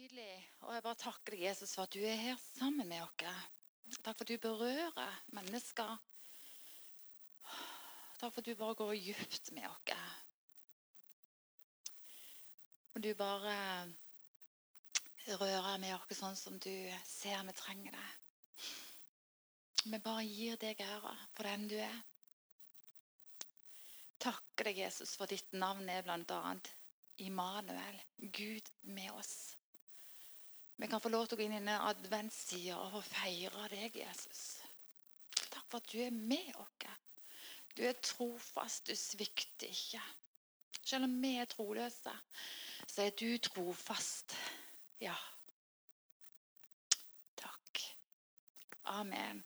nydelig. Og jeg bare takker deg, Jesus, for at du er her sammen med oss. Takk for at du berører mennesker. Takk for at du bare går dypt med oss. Og du bare rører med oss sånn som du ser vi trenger det. Vi bare gir deg ære for den du er. Takker deg, Jesus, for ditt navn er bl.a. Immanuel, Gud med oss. Vi kan få lov til å gå inn i denne adventstida og feire deg, Jesus. Takk for at du er med oss. Du er trofast, du svikter ikke. Selv om vi er troløse, så er du trofast. Ja. Takk. Amen.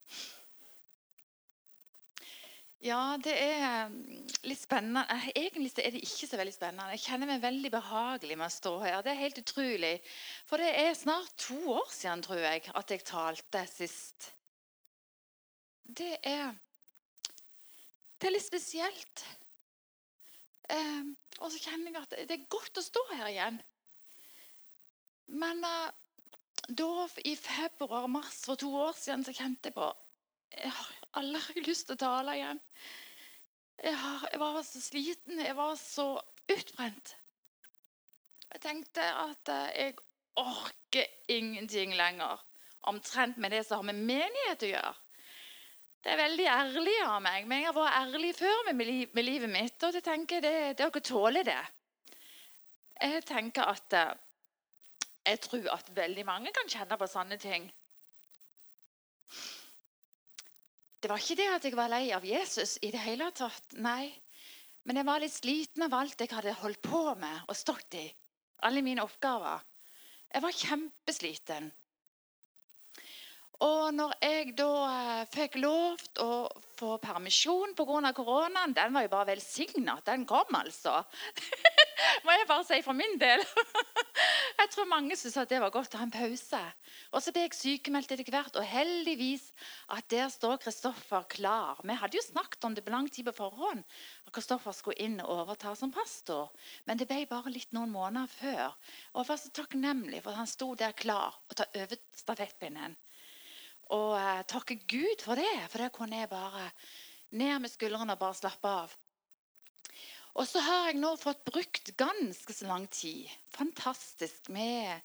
Ja, det er mm, litt spennende. Eh, egentlig er det ikke så veldig spennende. Jeg kjenner meg veldig behagelig med å stå her. Det er helt utrolig. For det er snart to år siden, tror jeg, at jeg talte sist. Det er Det er litt spesielt. Eh, og så kjenner jeg at det er godt å stå her igjen. Men eh, da, i februar-mars for to år siden, så kjente jeg på har aldri lyst til å tale igjen. Jeg, jeg, var så sliten, jeg var så utbrent. Jeg tenkte at eh, jeg orker ingenting lenger. Omtrent med det som har med menighet å gjøre. Det er veldig ærlig av meg, men jeg har vært ærlig før med, med livet mitt. Og jeg tenker det, dere tåler det. Jeg tenker at eh, jeg tror at veldig mange kan kjenne på sånne ting. Det var ikke det at jeg var lei av Jesus i det hele tatt. Nei. Men jeg var litt sliten av alt jeg hadde holdt på med og stått i. Alle mine oppgaver. Jeg var kjempesliten. Og når jeg da eh, fikk lov til å få permisjon pga. koronaen, den var jo bare velsigna at den kom, altså. Må jeg bare si for min del. Jeg tror mange syntes at det var godt å ha en pause. Og så ble jeg sykemeldt etter hvert, og heldigvis at der står Kristoffer klar. Vi hadde jo snakket om det på lang tid på forhånd, at Kristoffer skulle inn og overta som pastor. Men det ble bare litt noen måneder før. Og jeg var så takknemlig for at han sto der klar og ta over stafettpinnen. Og uh, takke Gud for det, for det kunne jeg bare ned med skuldrene og bare slappe av. Og så har jeg nå fått brukt ganske så lang tid. Fantastisk med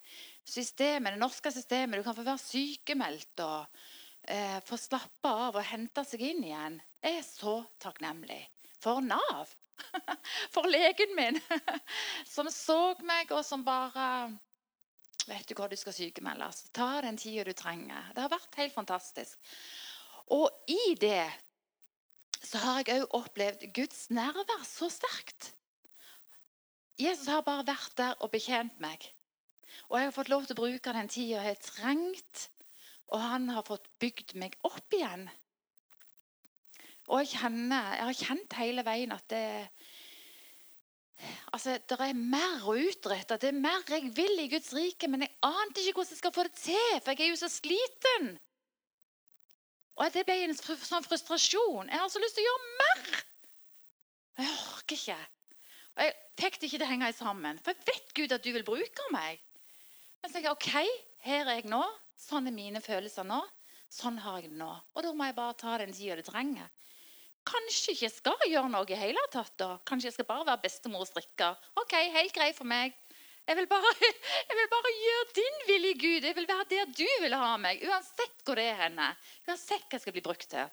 systemet, det norske systemet. Du kan få være sykemeldt og eh, få slappe av og hente seg inn igjen. Jeg er så takknemlig for Nav. For legen min, som så meg, og som bare Vet du hvor du skal sykemeldes? Ta den tida du trenger. Det har vært helt fantastisk. Og i det så har jeg òg opplevd Guds nærvær så sterkt. Jesus har bare vært der og betjent meg. Og jeg har fått lov til å bruke den tida jeg har trengt. Og han har fått bygd meg opp igjen. Og jeg, kjenner, jeg har kjent hele veien at det, altså, det er mer å utrette. Det er mer jeg vil i Guds rike, men jeg ante ikke hvordan jeg skal få det til, for jeg er jo så sliten. Og Det ble en sånn frustrasjon. Jeg har så lyst til å gjøre mer. Jeg orker ikke. Og Jeg fikk det ikke til å henge sammen. For jeg vet Gud at du vil bruke meg. Men så tenker jeg OK, her er jeg nå. Sånn er mine følelser nå. Sånn har jeg det nå. Og da må jeg bare ta den tida det trenger. Kanskje ikke jeg skal gjøre noe i hele tatt. da. Kanskje jeg skal bare være bestemor og strikke. Ok, helt greit for meg. Jeg vil, bare, jeg vil bare gjøre din vilje, Gud. Jeg vil være der du vil ha meg. Uansett hvor det er henne. Uansett hva jeg skal bli brukt til.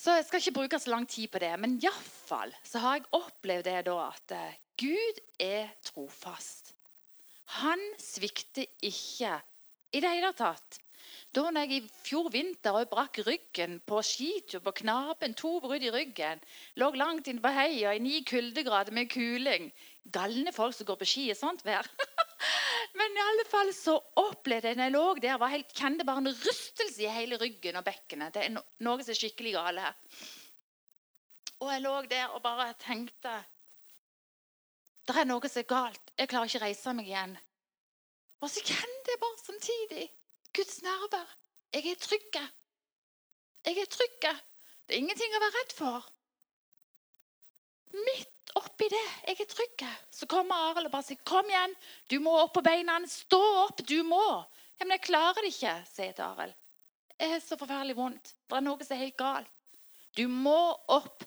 Så Jeg skal ikke bruke så lang tid på det, men iallfall så har jeg opplevd det da at eh, Gud er trofast. Han svikter ikke i det hele tatt. Da jeg i fjor vinter og brakk ryggen på skitur på Knapen, to brudd i ryggen, lå langt inne på heia i ni kuldegrader med kuling Galne folk som går på ski i sånt vær. Men i alle fall så opplevde jeg når jeg lå der, var helt, kjente bare en rystelse i hele ryggen og bekkenet. Det er no noe som er skikkelig gale her. Og jeg lå der og bare tenkte Det er noe som er galt. Jeg klarer ikke å reise meg igjen. Og så kjente jeg bare samtidig Guds nærvær. Jeg er trygg. Jeg er trygg. Det er ingenting å være redd for. Midt oppi det, jeg er trygg. Så kommer Arild og bare sier, 'Kom igjen, du må opp på beina. Stå opp, du må.' Ja, 'Men jeg klarer det ikke', sier Arild. 'Det er så forferdelig vondt. Det er noe som er helt galt.' 'Du må opp.'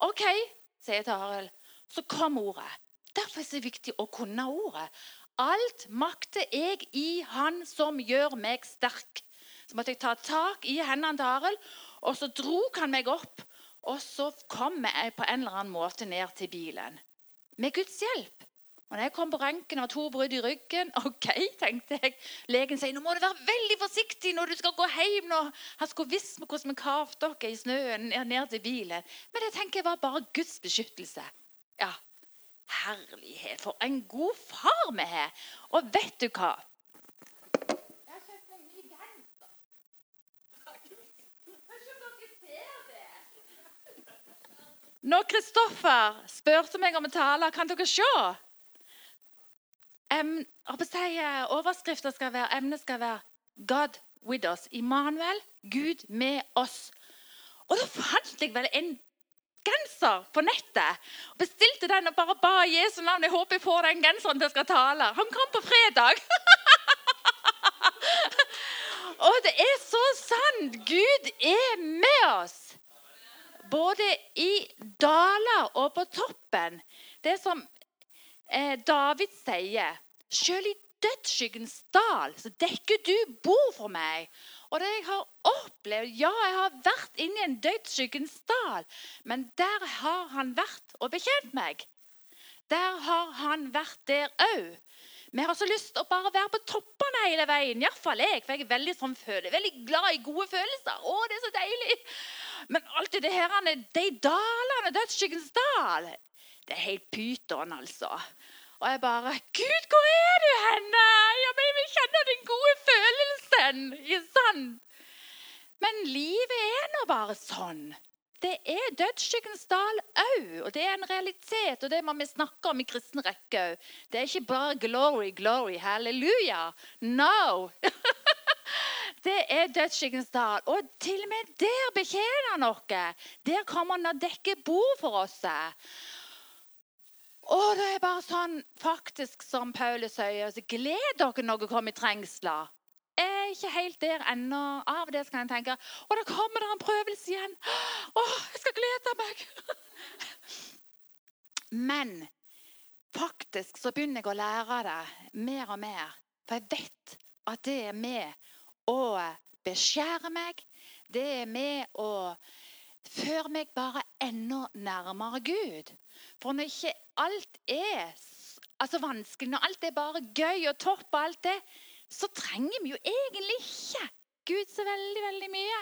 'OK', sier Arild. Så kom ordet. Derfor er det så viktig å kunne ordet. Alt makter jeg i Han som gjør meg sterk. Så måtte jeg ta tak i hendene til Arild, og så dro han meg opp. Og så kom jeg på en eller annen måte ned til bilen. Med Guds hjelp. Og når jeg kom på røntgen og to brudd i ryggen OK, tenkte jeg. Legen sier nå må du være veldig forsiktig når du skal gå hjem. Nå. Han skulle visst hvordan vi kavte dere i snøen ned til bilen. Men det tenker jeg var bare Guds beskyttelse. Ja, Herlighet, for en god far vi har! Og vet du hva? Når Kristoffer spurte meg om å tale, kan dere se? Em, Overskriften skal være, emnet skal være 'God with us'. Immanuel, Gud med oss. Og da fant jeg vel en genser på nettet. og Bestilte den og bare ba Jesu navn. Jeg håper jeg får den genseren til jeg skal tale. Han kom på fredag. og det er så sant. Gud er med oss. Både i daler og på toppen. Det som eh, David sier Sjøl i dødsskyggens dal så dekker du bord for meg. Og det jeg har opplevd Ja, jeg har vært inni en dødsskyggens dal, men der har han vært og bekjent meg. Der har han vært der òg. Vi har så lyst til å bare være på toppene hele veien. Iallfall jeg. For jeg er veldig, sånn, veldig glad i gode følelser. Å, det er så deilig. Men alt det her, de dalene, dødsskyggens dal, det er helt pyton, altså. Og jeg bare 'Gud, hvor er du henne?' Ja, men jeg vil kjenne den gode følelsen. Sånn. Men livet er nå bare sånn. Det er dødsskyggens dal òg, og det er en realitet. Og det må vi snakke om i kristen rekke òg. Det er ikke bare glory, glory, halleluja. No! det er dødsskyggens dal. Og til og med der betjener oss. Der kommer han og dekker bord for oss. Og det er bare sånn, faktisk, som Paulus sier, så gled dere når dere kommer i trengsler. Jeg er ikke helt der ennå. Av og til kan jeg tenke Og da kommer det en prøvelse igjen. Å, jeg skal glede meg! Men faktisk så begynner jeg å lære det mer og mer. For jeg vet at det er med å beskjære meg. Det er med å føre meg bare enda nærmere Gud. For når ikke alt er altså vanskelig, når alt er bare gøy og topp, og alt det, så trenger vi jo egentlig ikke Gud så veldig, veldig mye.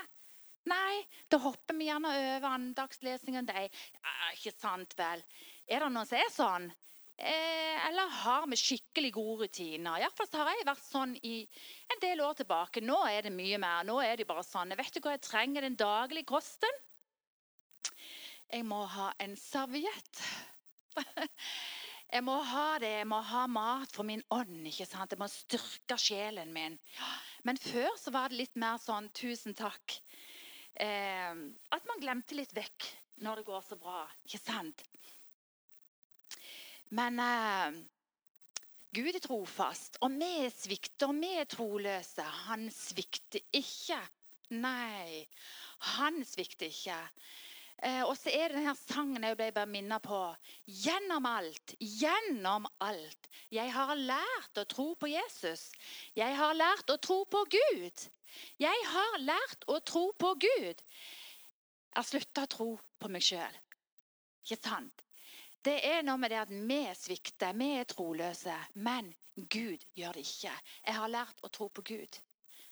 Nei, da hopper vi gjerne over andagslesningen. De, ja, ikke sant vel? Er det noen som er sånn? Eh, eller har vi skikkelig gode rutiner? Iallfall har jeg vært sånn i en del år tilbake. Nå er det mye mer. Nå er det bare sånn. Vet du hva jeg trenger den daglige kosten? Jeg må ha en serviett. Jeg må ha det. Jeg må ha mat for min ånd. ikke sant? Jeg må styrke sjelen min. Men før så var det litt mer sånn 'tusen takk'. Eh, at man glemte litt vekk når det går så bra. Ikke sant? Men eh, Gud er trofast, og vi svikter, og vi er troløse. Han svikter ikke. Nei, han svikter ikke. Eh, og så er det denne sangen jeg ble bare minnet på. Gjennom alt, gjennom alt. Jeg har lært å tro på Jesus. Jeg har lært å tro på Gud. Jeg har lært å tro på Gud. Jeg har slutta å tro på meg sjøl. Ikke sant? Det er noe med det at vi svikter, vi er troløse. Men Gud gjør det ikke. Jeg har lært å tro på Gud.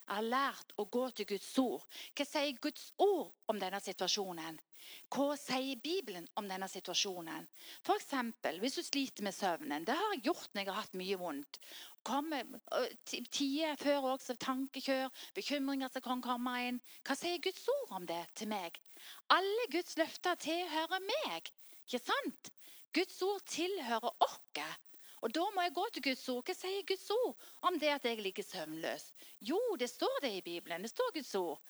Jeg har lært å gå til Guds ord. Hva sier Guds ord om denne situasjonen? Hva sier Bibelen om denne situasjonen? F.eks. hvis du sliter med søvnen. Det har jeg gjort når jeg har hatt mye vondt. Kommer Tider før også tankekjør, bekymringer som kan komme inn. Hva sier Guds ord om det til meg? Alle Guds løfter tilhører meg. Ikke sant? Guds ord tilhører oss. Og Da må jeg gå til Guds ord. Hva sier Guds ord om det at jeg ligger søvnløs? Jo, det står det i Bibelen. Det står Guds ord.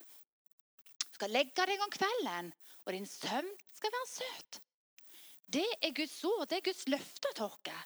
Du skal legge deg om kvelden, og din søvn skal være søt. Det er Guds ord. Det er Guds løfter til oss.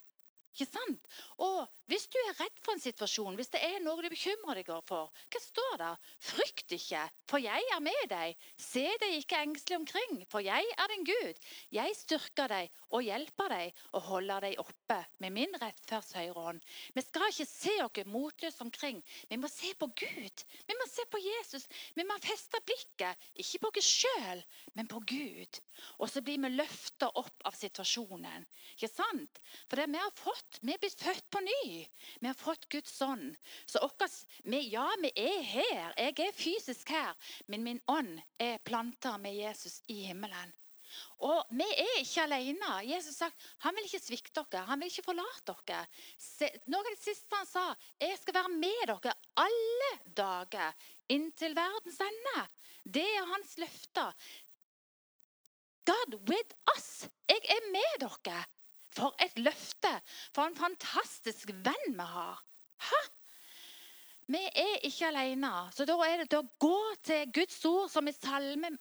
Ikke sant? Og hvis du er redd for en situasjon, hvis det er noe du bekymrer deg for, hva står det? Frykt ikke, for jeg er med deg. Se deg ikke engstelig omkring, for jeg er din Gud. Jeg styrker deg og hjelper deg og holder deg oppe med min rettferds høyre hånd. Vi skal ikke se oss motløse omkring. Vi må se på Gud. Vi må se på Jesus. Vi må feste blikket, ikke på oss sjøl, men på Gud. Og så blir vi løfta opp av situasjonen. Ikke sant? For det vi har fått født. Vi er blitt født på ny. Vi har fått Guds ånd. Så okkes, vi, ja, vi er her. Jeg er fysisk her. Men min ånd er planta med Jesus i himmelen. Og vi er ikke alene. Jesus sagt, han vil ikke svikte dere. Han vil ikke forlate dere. Se, noe av det siste han sa, jeg skal være med dere alle dager inntil verdens ende. Det er hans løfter. God with us. Jeg er med dere. For et løfte! For en fantastisk venn vi har. Hæ? Vi er ikke alene. Så da er det å gå til Guds ord, som i Salme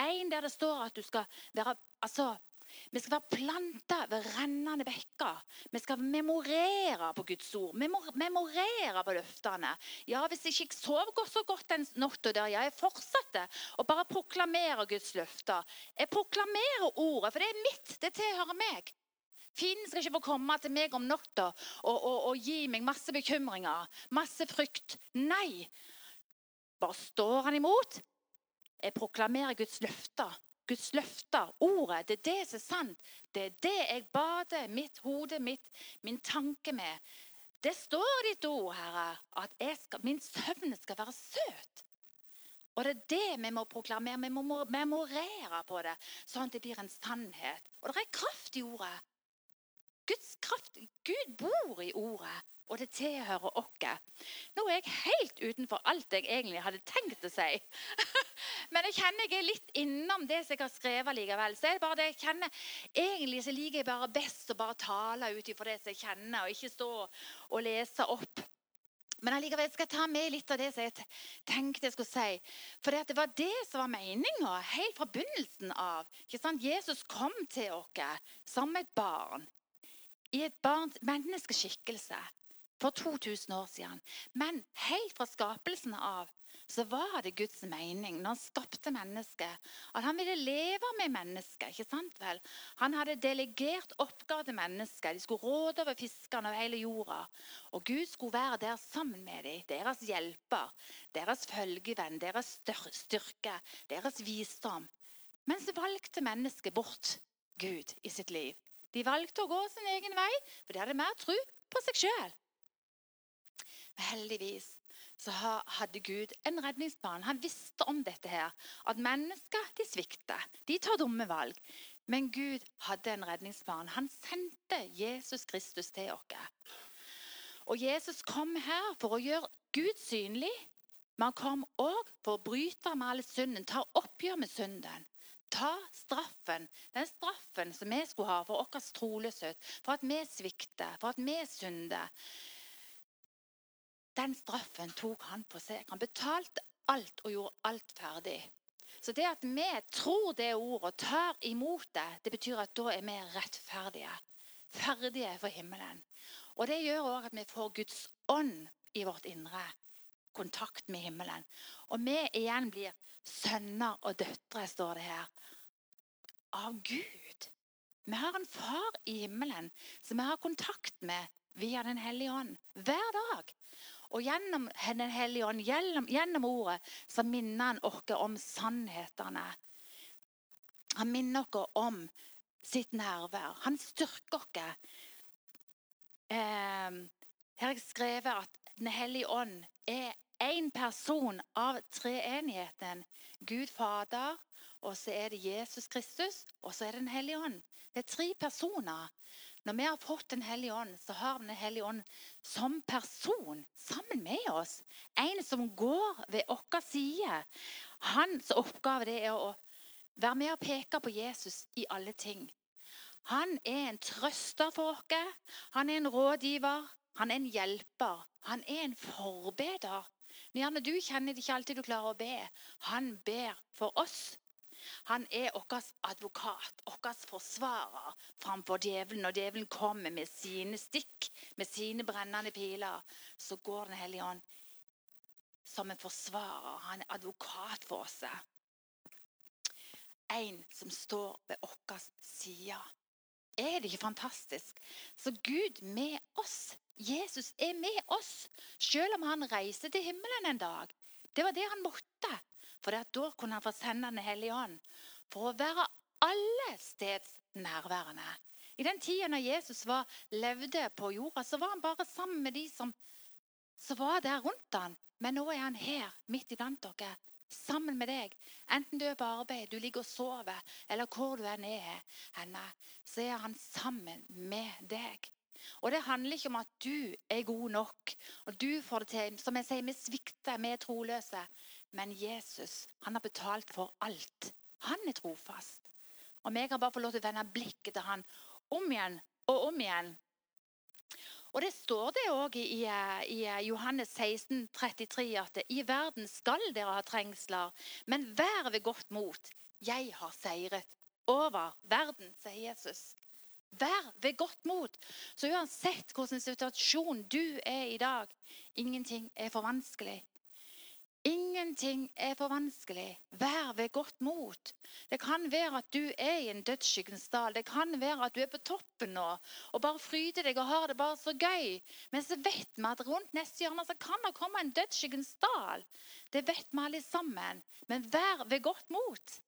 1, der det står at du skal være altså, vi skal være planta ved rennende bekker. Vi skal memorere på Guds ord. memorere på løftene. Ja, Hvis jeg ikke godt så godt den natta der, ja, jeg fortsetter å bare proklamere Guds løfter. Jeg proklamerer ordet, for det er mitt. Det tilhører meg. Fienden skal ikke få komme til meg om natta og, og, og, gi meg masse bekymringer, masse frykt. Nei. Bare står han imot. Jeg proklamerer Guds løfter. Guds løfter, ordet, det er det som er sant. Det er det jeg bader mitt hode, mitt, min tanke med. Det står i ditt ord, Herre, at skal, min søvn skal være søt. Og det er det vi må proklamere. Vi må memorere på det, sånn at det blir en sannhet. Og det er kraft i ordet. Guds kraft Gud bor i ordet, og det tilhører oss. Nå er jeg helt utenfor alt jeg egentlig hadde tenkt å si. Men jeg kjenner jeg er litt innom det som jeg har skrevet likevel. Så er det bare det jeg kjenner. Egentlig så liker jeg bare best å bare tale ut ifra det som jeg kjenner, og ikke stå og lese opp. Men allikevel skal jeg ta med litt av det som jeg tenkte jeg skulle si. For det var det som var meninga helt fra begynnelsen av. Jesus kom til oss som et barn i et barns menneskeskikkelse for 2000 år siden. Men helt fra skapelsen av så var det Guds mening når han skapte mennesket, at han ville leve med mennesket. ikke sant vel? Han hadde delegert oppgaver til mennesket. De skulle råde over fiskene over hele jorda. Og Gud skulle være der sammen med dem, deres hjelper, deres følgevenn, deres styrke, deres visdom. Men så valgte mennesket bort Gud i sitt liv. De valgte å gå sin egen vei, for de hadde mer tro på seg sjøl. Heldigvis så hadde Gud en redningsplan. Han visste om dette her. At mennesker de svikter. De tar dumme valg. Men Gud hadde en redningsplan. Han sendte Jesus Kristus til oss. Og Jesus kom her for å gjøre Gud synlig. Men han kom òg for å bryte med alle synden, ta oppgjør med synden ta straffen, den straffen som vi skulle ha for vår troløshet, for at vi svikter, for at vi synder. Den straffen tok han på seg. Han betalte alt og gjorde alt ferdig. Så det at vi tror det ordet og tar imot det, det betyr at da er vi rettferdige. Ferdige for himmelen. Og Det gjør òg at vi får Guds ånd i vårt indre. Kontakt med himmelen. Og vi igjen blir sønner og døtre, står det her, av Gud. Vi har en far i himmelen som vi har kontakt med via Den hellige ånd hver dag. Og gjennom Den hellige ånd, gjennom, gjennom ordet, så minner han oss om sannhetene. Han minner oss om sitt nærvær. Han styrker oss. Eh, her har jeg skrevet at Den hellige ånd er én person av treenigheten. Gud Fader, og så er det Jesus Kristus, og så er det Den hellige ånd. Det er tre personer. Når vi har fått Den hellige ånd, så har vi Den hellige ånd som person sammen med oss. En som går ved vår side. Hans oppgave er å være med og peke på Jesus i alle ting. Han er en trøster for oss. Han er en rådgiver. Han er en hjelper. Han er en forbeder. Men Gjerne du kjenner det ikke alltid du klarer å be. Han ber for oss. Han er vår advokat, vår forsvarer framfor djevelen. Når djevelen kommer med sine stikk, med sine brennende piler, så går Den hellige ånd som en forsvarer. Han er advokat for oss. En som står ved vår side. Er det ikke fantastisk? Så Gud med oss. Jesus er med oss, selv om han reiser til himmelen en dag. Det var det han måtte. For da kunne han få sende Den hellige ånd for å være alle steds nærværende. I den tida når Jesus var, levde på jorda, så var han bare sammen med de som, som var der rundt han. Men nå er han her, midt iblant dere, sammen med deg. Enten du er på arbeid, du ligger og sover, eller hvor du er henne, så er han sammen med deg. Og Det handler ikke om at du er god nok, og du får det til. Som jeg sier, Vi svikter, vi er troløse. Men Jesus han har betalt for alt. Han er trofast. Og vi kan bare få lov til å vende blikket til han om igjen og om igjen. Og Det står det òg i, i, Johannes 16, 33 at i verden skal dere ha trengsler, men vær ved godt mot. Jeg har seiret over verden, sier Jesus. Vær ved godt mot. Så uansett hvilken situasjon du er i dag, ingenting er for vanskelig. Ingenting er for vanskelig. Vær ved godt mot. Det kan være at du er i en dødsskyggens dal. Det kan være at du er på toppen nå og bare fryder deg og har det bare så gøy. Men så vet vi at rundt neste hjørne så kan det komme en dødsskyggens dal. Det vet vi alle sammen. Men vær ved godt mot.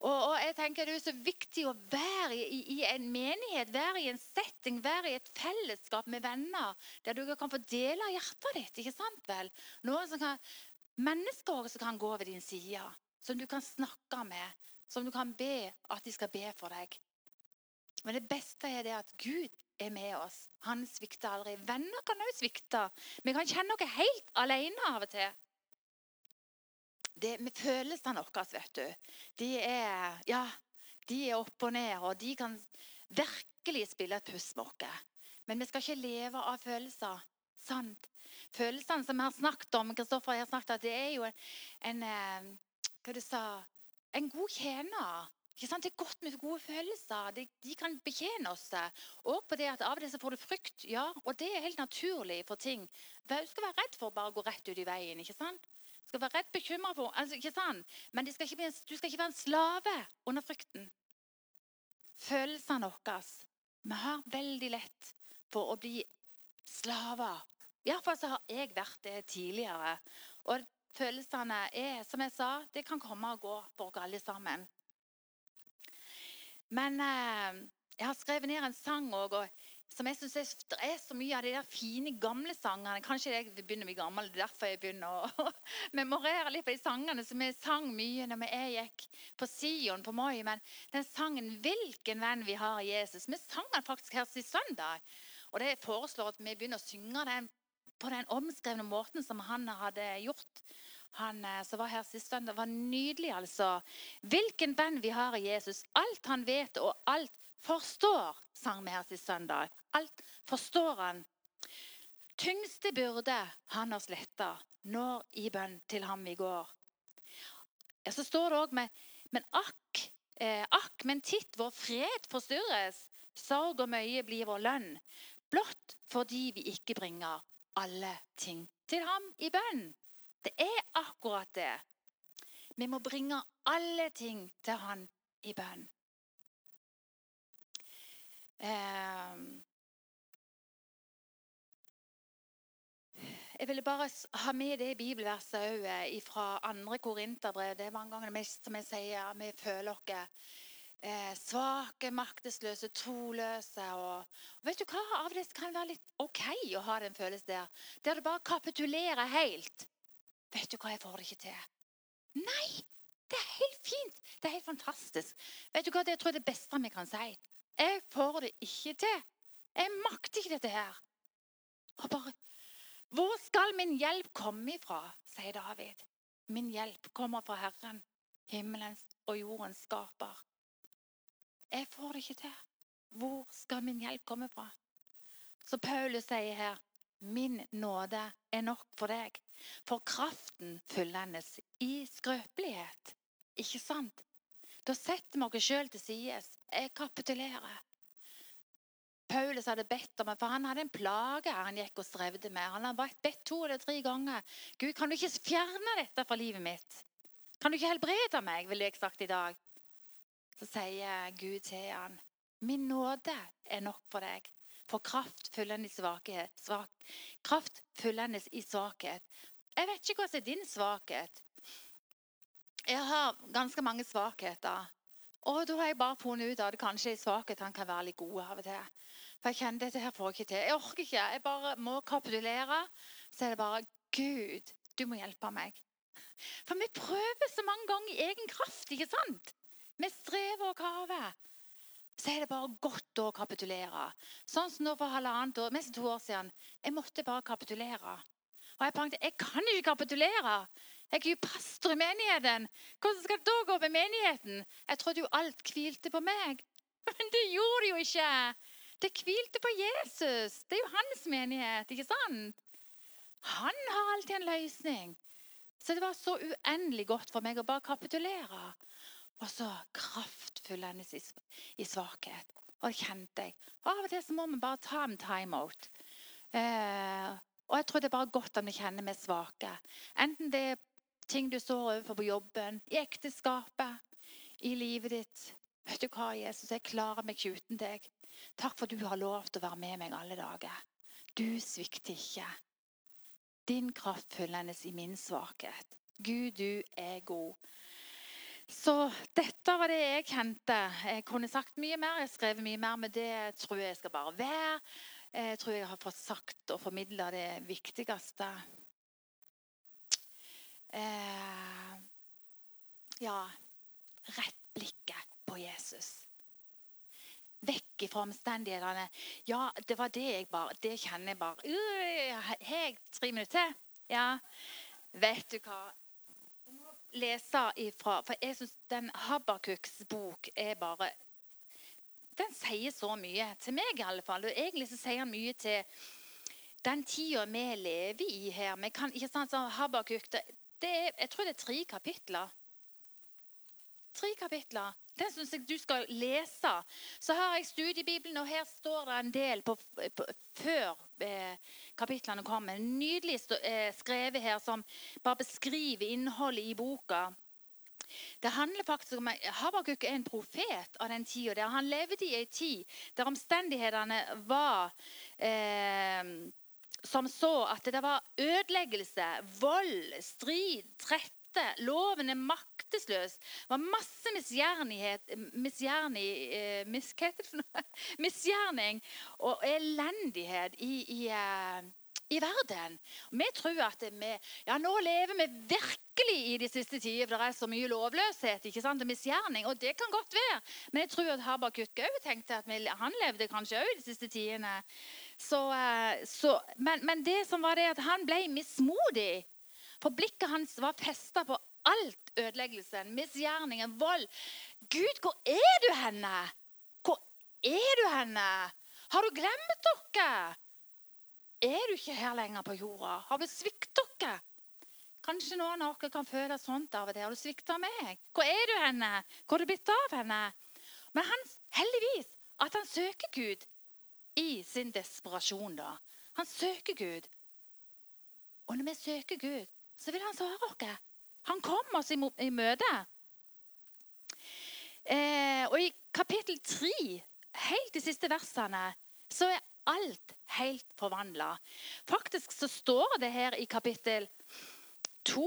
Og, og, jeg tenker Det er så viktig å være i, i, en menighet, være i en setting, være i et fellesskap med venner der du kan få dele hjertet ditt. ikke sant vel? Noen som kan, Mennesker som kan gå ved din side, som du kan snakke med, som du kan be at de skal be for deg. Men det beste er det at Gud er med oss. Han svikter aldri. Venner kan også svikte. Vi kan kjenne oss helt alene av og til det med følelsene våre, vet du. De er, ja, de er opp og ned, og de kan virkelig spille et puss med oss. Men vi skal ikke leve av følelser. Sant? Følelsene som vi har snakket om, Kristoffer har snakket om, det er jo en, en eh, hva du sa, en god tjener. Det er godt med gode følelser. De, de kan betjene oss. Og på det at Av og til får du frykt. ja, og Det er helt naturlig for ting. Du skal være redd for å bare gå rett ut i veien. ikke sant? Skal være redd bekymra for altså, ikke sant? Men skal en, du skal ikke være en slave under frykten. Følelsene våre Vi har veldig lett for å bli slaver. Iallfall så har jeg vært det tidligere. Og følelsene er, som jeg sa, det kan komme og gå for oss alle sammen. Men eh, jeg har skrevet ned en sang òg. Og som jeg synes Det er så mye av de der fine, gamle sangene. Kanskje jeg begynner å bli gammel, det er derfor jeg begynner å memorere litt på de sangene som jeg sang mye når jeg gikk på Sion på Moi. Men den sangen 'Hvilken venn vi har i Jesus' Vi sang den faktisk her sist søndag. Og det foreslår at vi begynner å synge den på den omskrevne måten som han hadde gjort. Han eh, som var her sist søndag, var nydelig, altså. Hvilken venn vi har i Jesus. Alt han vet, og alt forstår, sang vi her sist søndag. Alt forstår han. Tyngste byrde han har sletta, når i bønn til ham vi går. Ja, så står det òg med Men akk, eh, akk, men titt vår fred forstyrres. Sorg og møye blir vår lønn. Blott fordi vi ikke bringer alle ting til ham i bønn. Det er akkurat det. Vi må bringe alle ting til han i bønn. Eh, Jeg ville bare ha med det bibelverset òg eh, fra andre korinterbrev. Det er mange ganger vi, som jeg sier, vi føler oss eh, svake, maktesløse, troløse. Og, og, vet du hva? Av og til kan det være litt OK å ha den følelsen der. Der du bare kapitulerer helt. Vet du hva, jeg får det ikke til. Nei! Det er helt fint. Det er helt fantastisk. Vet du hva, Det tror jeg det beste vi kan si. Jeg får det ikke til. Jeg makter ikke dette her. Og bare hvor skal min hjelp komme ifra, sier David. Min hjelp kommer fra Herren, himmelens og jordens skaper. Jeg får det ikke til. Hvor skal min hjelp komme fra? Så Paulus sier her, min nåde er nok for deg. For kraften fullendes i skrøpelighet. Ikke sant? Da setter vi oss sjøl til side. Jeg kapitulerer. Paulus hadde bedt om for han hadde en plage han gikk og strevde med. Han hadde bedt to eller tre ganger. Gud, kan du ikke fjerne dette fra livet mitt? Kan du ikke helbrede meg, ville jeg sagt i dag. Så sier Gud til han, min nåde er nok for deg. For kraft fyllende i svakhet. Svak. Kraft fyllende i svakhet. Jeg vet ikke hva som er din svakhet. Jeg har ganske mange svakheter. Og da har jeg bare funnet ut at kanskje er svakhet kan være litt god av og til. For jeg kjenner dette her får jeg ikke til. Jeg orker ikke. Jeg bare må kapitulere. Så er det bare Gud, du må hjelpe meg. For vi prøver så mange ganger i egen kraft, ikke sant? Vi strever og kaver. Så er det bare godt å kapitulere. Sånn som nå for halvannet år, mest to år siden. Jeg måtte bare kapitulere. Og jeg tenkte jeg kan ikke kapitulere. Jeg er jo pastor i menigheten. Hvordan skal det da gå med menigheten? Jeg trodde jo alt hvilte på meg. Men det gjorde det jo ikke. Det hvilte på Jesus. Det er jo hans menighet, ikke sant? Han har alltid en løsning. Så det var så uendelig godt for meg å bare kapitulere. Og så kraftfull hennes i svakhet. Og kjente jeg. Av og til så må vi bare ta en timeout. Eh, og jeg tror det er bare godt om vi kjenner vi svake. Enten det er ting du står overfor på jobben, i ekteskapet, i livet ditt. Vet du hva, Jesus, jeg klarer meg ikke uten deg. Takk for du har lov til å være med meg alle dager. Du svikter ikke. Din kraft fyllendes i min svakhet. Gud, du er god. Så dette var det jeg kjente. Jeg kunne sagt mye mer, jeg har skrevet mye mer, men det tror jeg skal bare være. Jeg tror jeg har fått sagt og formidla det viktigste. Eh, ja Rett blikket på Jesus vekk fra omstendighetene. Ja, det var det jeg bare Det kjenner jeg bare uh, Har tre minutter til? Ja. Vet du hva? Jeg må lese ifra For jeg syns den Habakuks bok er bare Den sier så mye. Til meg, i alle fall. Og egentlig så sier den mye til den tida vi lever i her. Vi kan, ikke sant, så Habakuk, det, det er, Jeg tror det er tre kapitler. Tre kapitler. Den syns jeg du skal lese. Så har jeg studiebibelen, og her står det en del på, på, før eh, kapitlene kommer. Nydelig eh, skrevet her som bare beskriver innholdet i boka. Det handler faktisk om Habakuk er en profet av den tida. Der han levde i en tid der omstendighetene var eh, som så at det var ødeleggelse, vold, strid, trett dette, loven er maktesløs. Det var masse misgjernighet, misgjerning, eh, mis, misgjerning og elendighet i, i, eh, i verden. Vi tror at vi, ja, nå lever vi virkelig i de siste tider, for det er så mye lovløshet ikke sant, og misgjerning. Og det kan godt være. Men jeg tror at Habakuk òg tenkte at vi, han levde kanskje òg de siste tidene. Så, eh, så, men, men, det som var det at han ble mismodig. For blikket hans var festa på alt ødeleggelsen, misgjerningen, vold. Gud, hvor er du henne? Hvor er du henne? Har du glemt dere? Er du ikke her lenger på jorda? Har du sviktet dere? Kanskje noen av dere kan føle sånt av og til. Har du svikta meg? Hvor er du henne? Hvor har du blitt av henne? Men han, heldigvis at han søker Gud i sin desperasjon. da. Han søker Gud. Og når vi søker Gud, så vil han svare oss. Han kom oss i, i møte. Eh, og i kapittel 3, helt de siste versene, så er alt helt forvandla. Faktisk så står det her i kapittel 2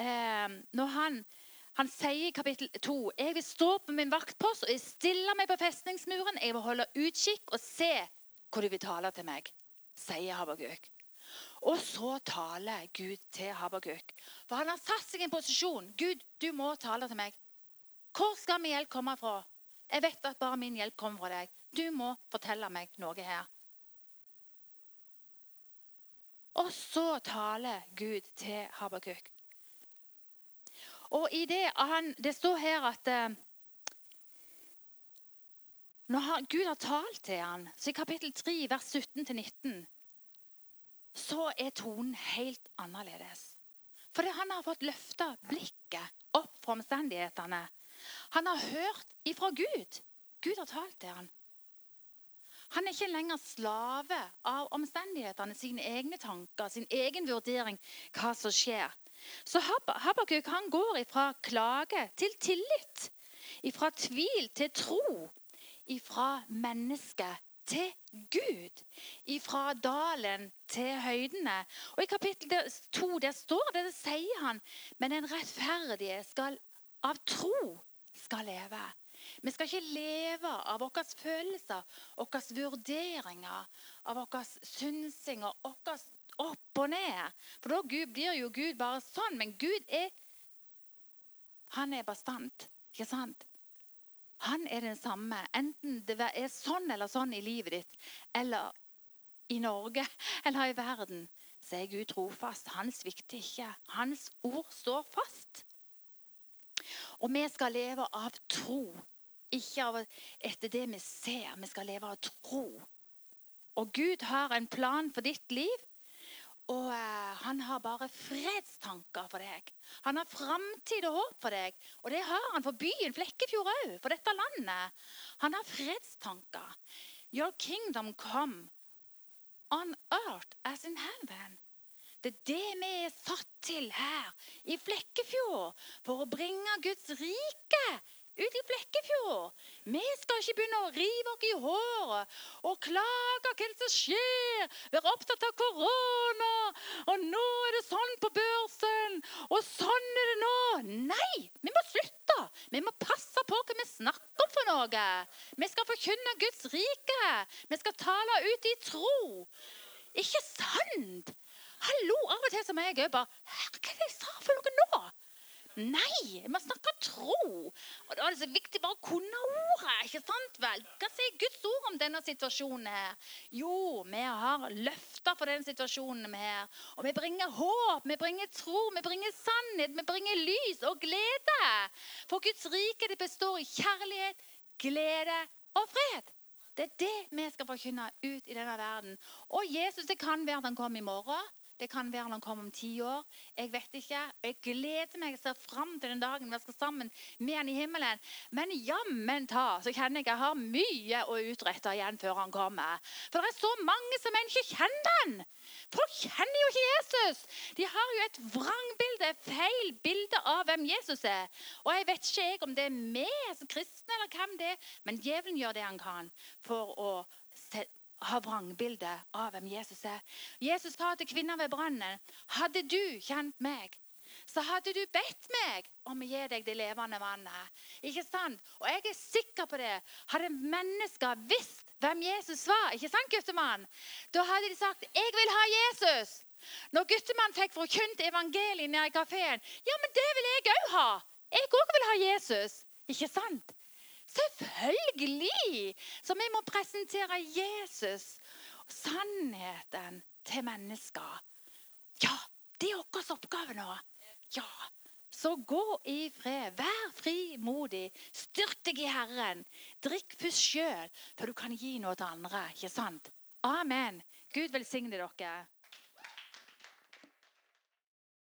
eh, når han, han sier i kapittel 2 Jeg vil stå på min vaktpost og jeg stiller meg på festningsmuren. Jeg vil holde utkikk og se hvor du vil tale til meg, sier Habaguk. Og så taler Gud til Habakuk. For han har satt seg i en posisjon. Gud, du må tale til meg. Hvor skal min hjelp komme fra? Jeg vet at bare min hjelp kommer fra deg. Du må fortelle meg noe her. Og så taler Gud til Habakuk. Og i det, han, det står her at når når Gud har talt til ham, så i kapittel 3, vers 17-19 så er tonen helt annerledes. Fordi han har fått løfta blikket opp fra omstendighetene. Han har hørt ifra Gud. Gud har talt til han. Han er ikke lenger slave av omstendighetene, sine egne tanker, sin egen vurdering, hva som skjer. Så Habakuk han går ifra klage til tillit, ifra tvil til tro, ifra menneske til Gud. Fra dalen til høydene. Og I kapittel 2 der står det, det sier han, men den rettferdige skal av tro skal leve. Vi skal ikke leve av våre følelser, våre vurderinger, av våre synsinger, våre opp og ned. For da Gud, blir jo Gud bare sånn. Men Gud er Han er bastant. Ikke sant? Han er den samme. Enten det er sånn eller sånn i livet ditt, eller i Norge eller i verden, så er Gud trofast. Han svikter ikke. Hans ord står fast. Og vi skal leve av tro. Ikke av etter det vi ser. Vi skal leve av tro. Og Gud har en plan for ditt liv. Og eh, han har bare fredstanker for deg. Han har framtid og håp for deg. Og det har han for byen Flekkefjord òg, for dette landet. Han har fredstanker. Your kingdom come on earth as in heaven. Det er det vi er satt til her i Flekkefjord. For å bringe Guds rike ut i Flekkefjord. Vi skal ikke begynne å rive oss i håret og klage hva som skjer. Være opptatt av korona. Og nå er det sånn på børsen. Og sånn er det nå. Nei, vi må slutte. Vi må passe på hva vi snakker om for noe. Vi skal forkynne Guds rike. Vi skal tale ut i tro. Ikke sant? Hallo, Av og til som jeg òg bare Hva er det jeg sa for noe nå? Nei, vi snakker tro. Og Da er det så viktig bare å kunne ordet. ikke sant vel? Hva sier Guds ord om denne situasjonen? her? Jo, vi har løfter for denne situasjonen her. Og vi bringer håp, vi bringer tro, vi bringer sannhet, vi bringer lys og glede. For Guds rike det består i kjærlighet, glede og fred. Det er det vi skal forkynne ut i denne verden. Og Jesus, det kan være at han kommer i morgen. Det kan være når han kommer om ti år. Jeg vet ikke. Jeg gleder meg og ser fram til den dagen vi skal sammen med han i himmelen. Men jammen ta, så kjenner jeg jeg har mye å utrette igjen før han kommer. For det er så mange som ikke kjenner han. Folk kjenner jo ikke Jesus. De har jo et vrangbilde, feil bilde av hvem Jesus er. Og jeg vet ikke om det er vi som kristne eller hvem det er, men djevelen gjør det han kan for å har vrangbilde av hvem Jesus er. Jesus sa til kvinna ved brannen, 'Hadde du kjent meg, så hadde du bedt meg om å gi deg det levende vannet.' Ikke sant? Og jeg er sikker på det. Hadde mennesker visst hvem Jesus var, ikke sant, guttemann? da hadde de sagt, 'Jeg vil ha Jesus'. Når guttemannen fikk forkynt evangeliet nede i kafeen, ja, men det vil jeg òg ha. Jeg òg vil ha Jesus. Ikke sant? Selvfølgelig! Så vi må presentere Jesus, sannheten, til mennesker. Ja, det er vår oppgave nå. Ja. Så gå i fred. Vær frimodig. Styrk deg i Herren. Drikk først sjøl, for du kan gi noe til andre. Ikke sant? Amen. Gud velsigne dere.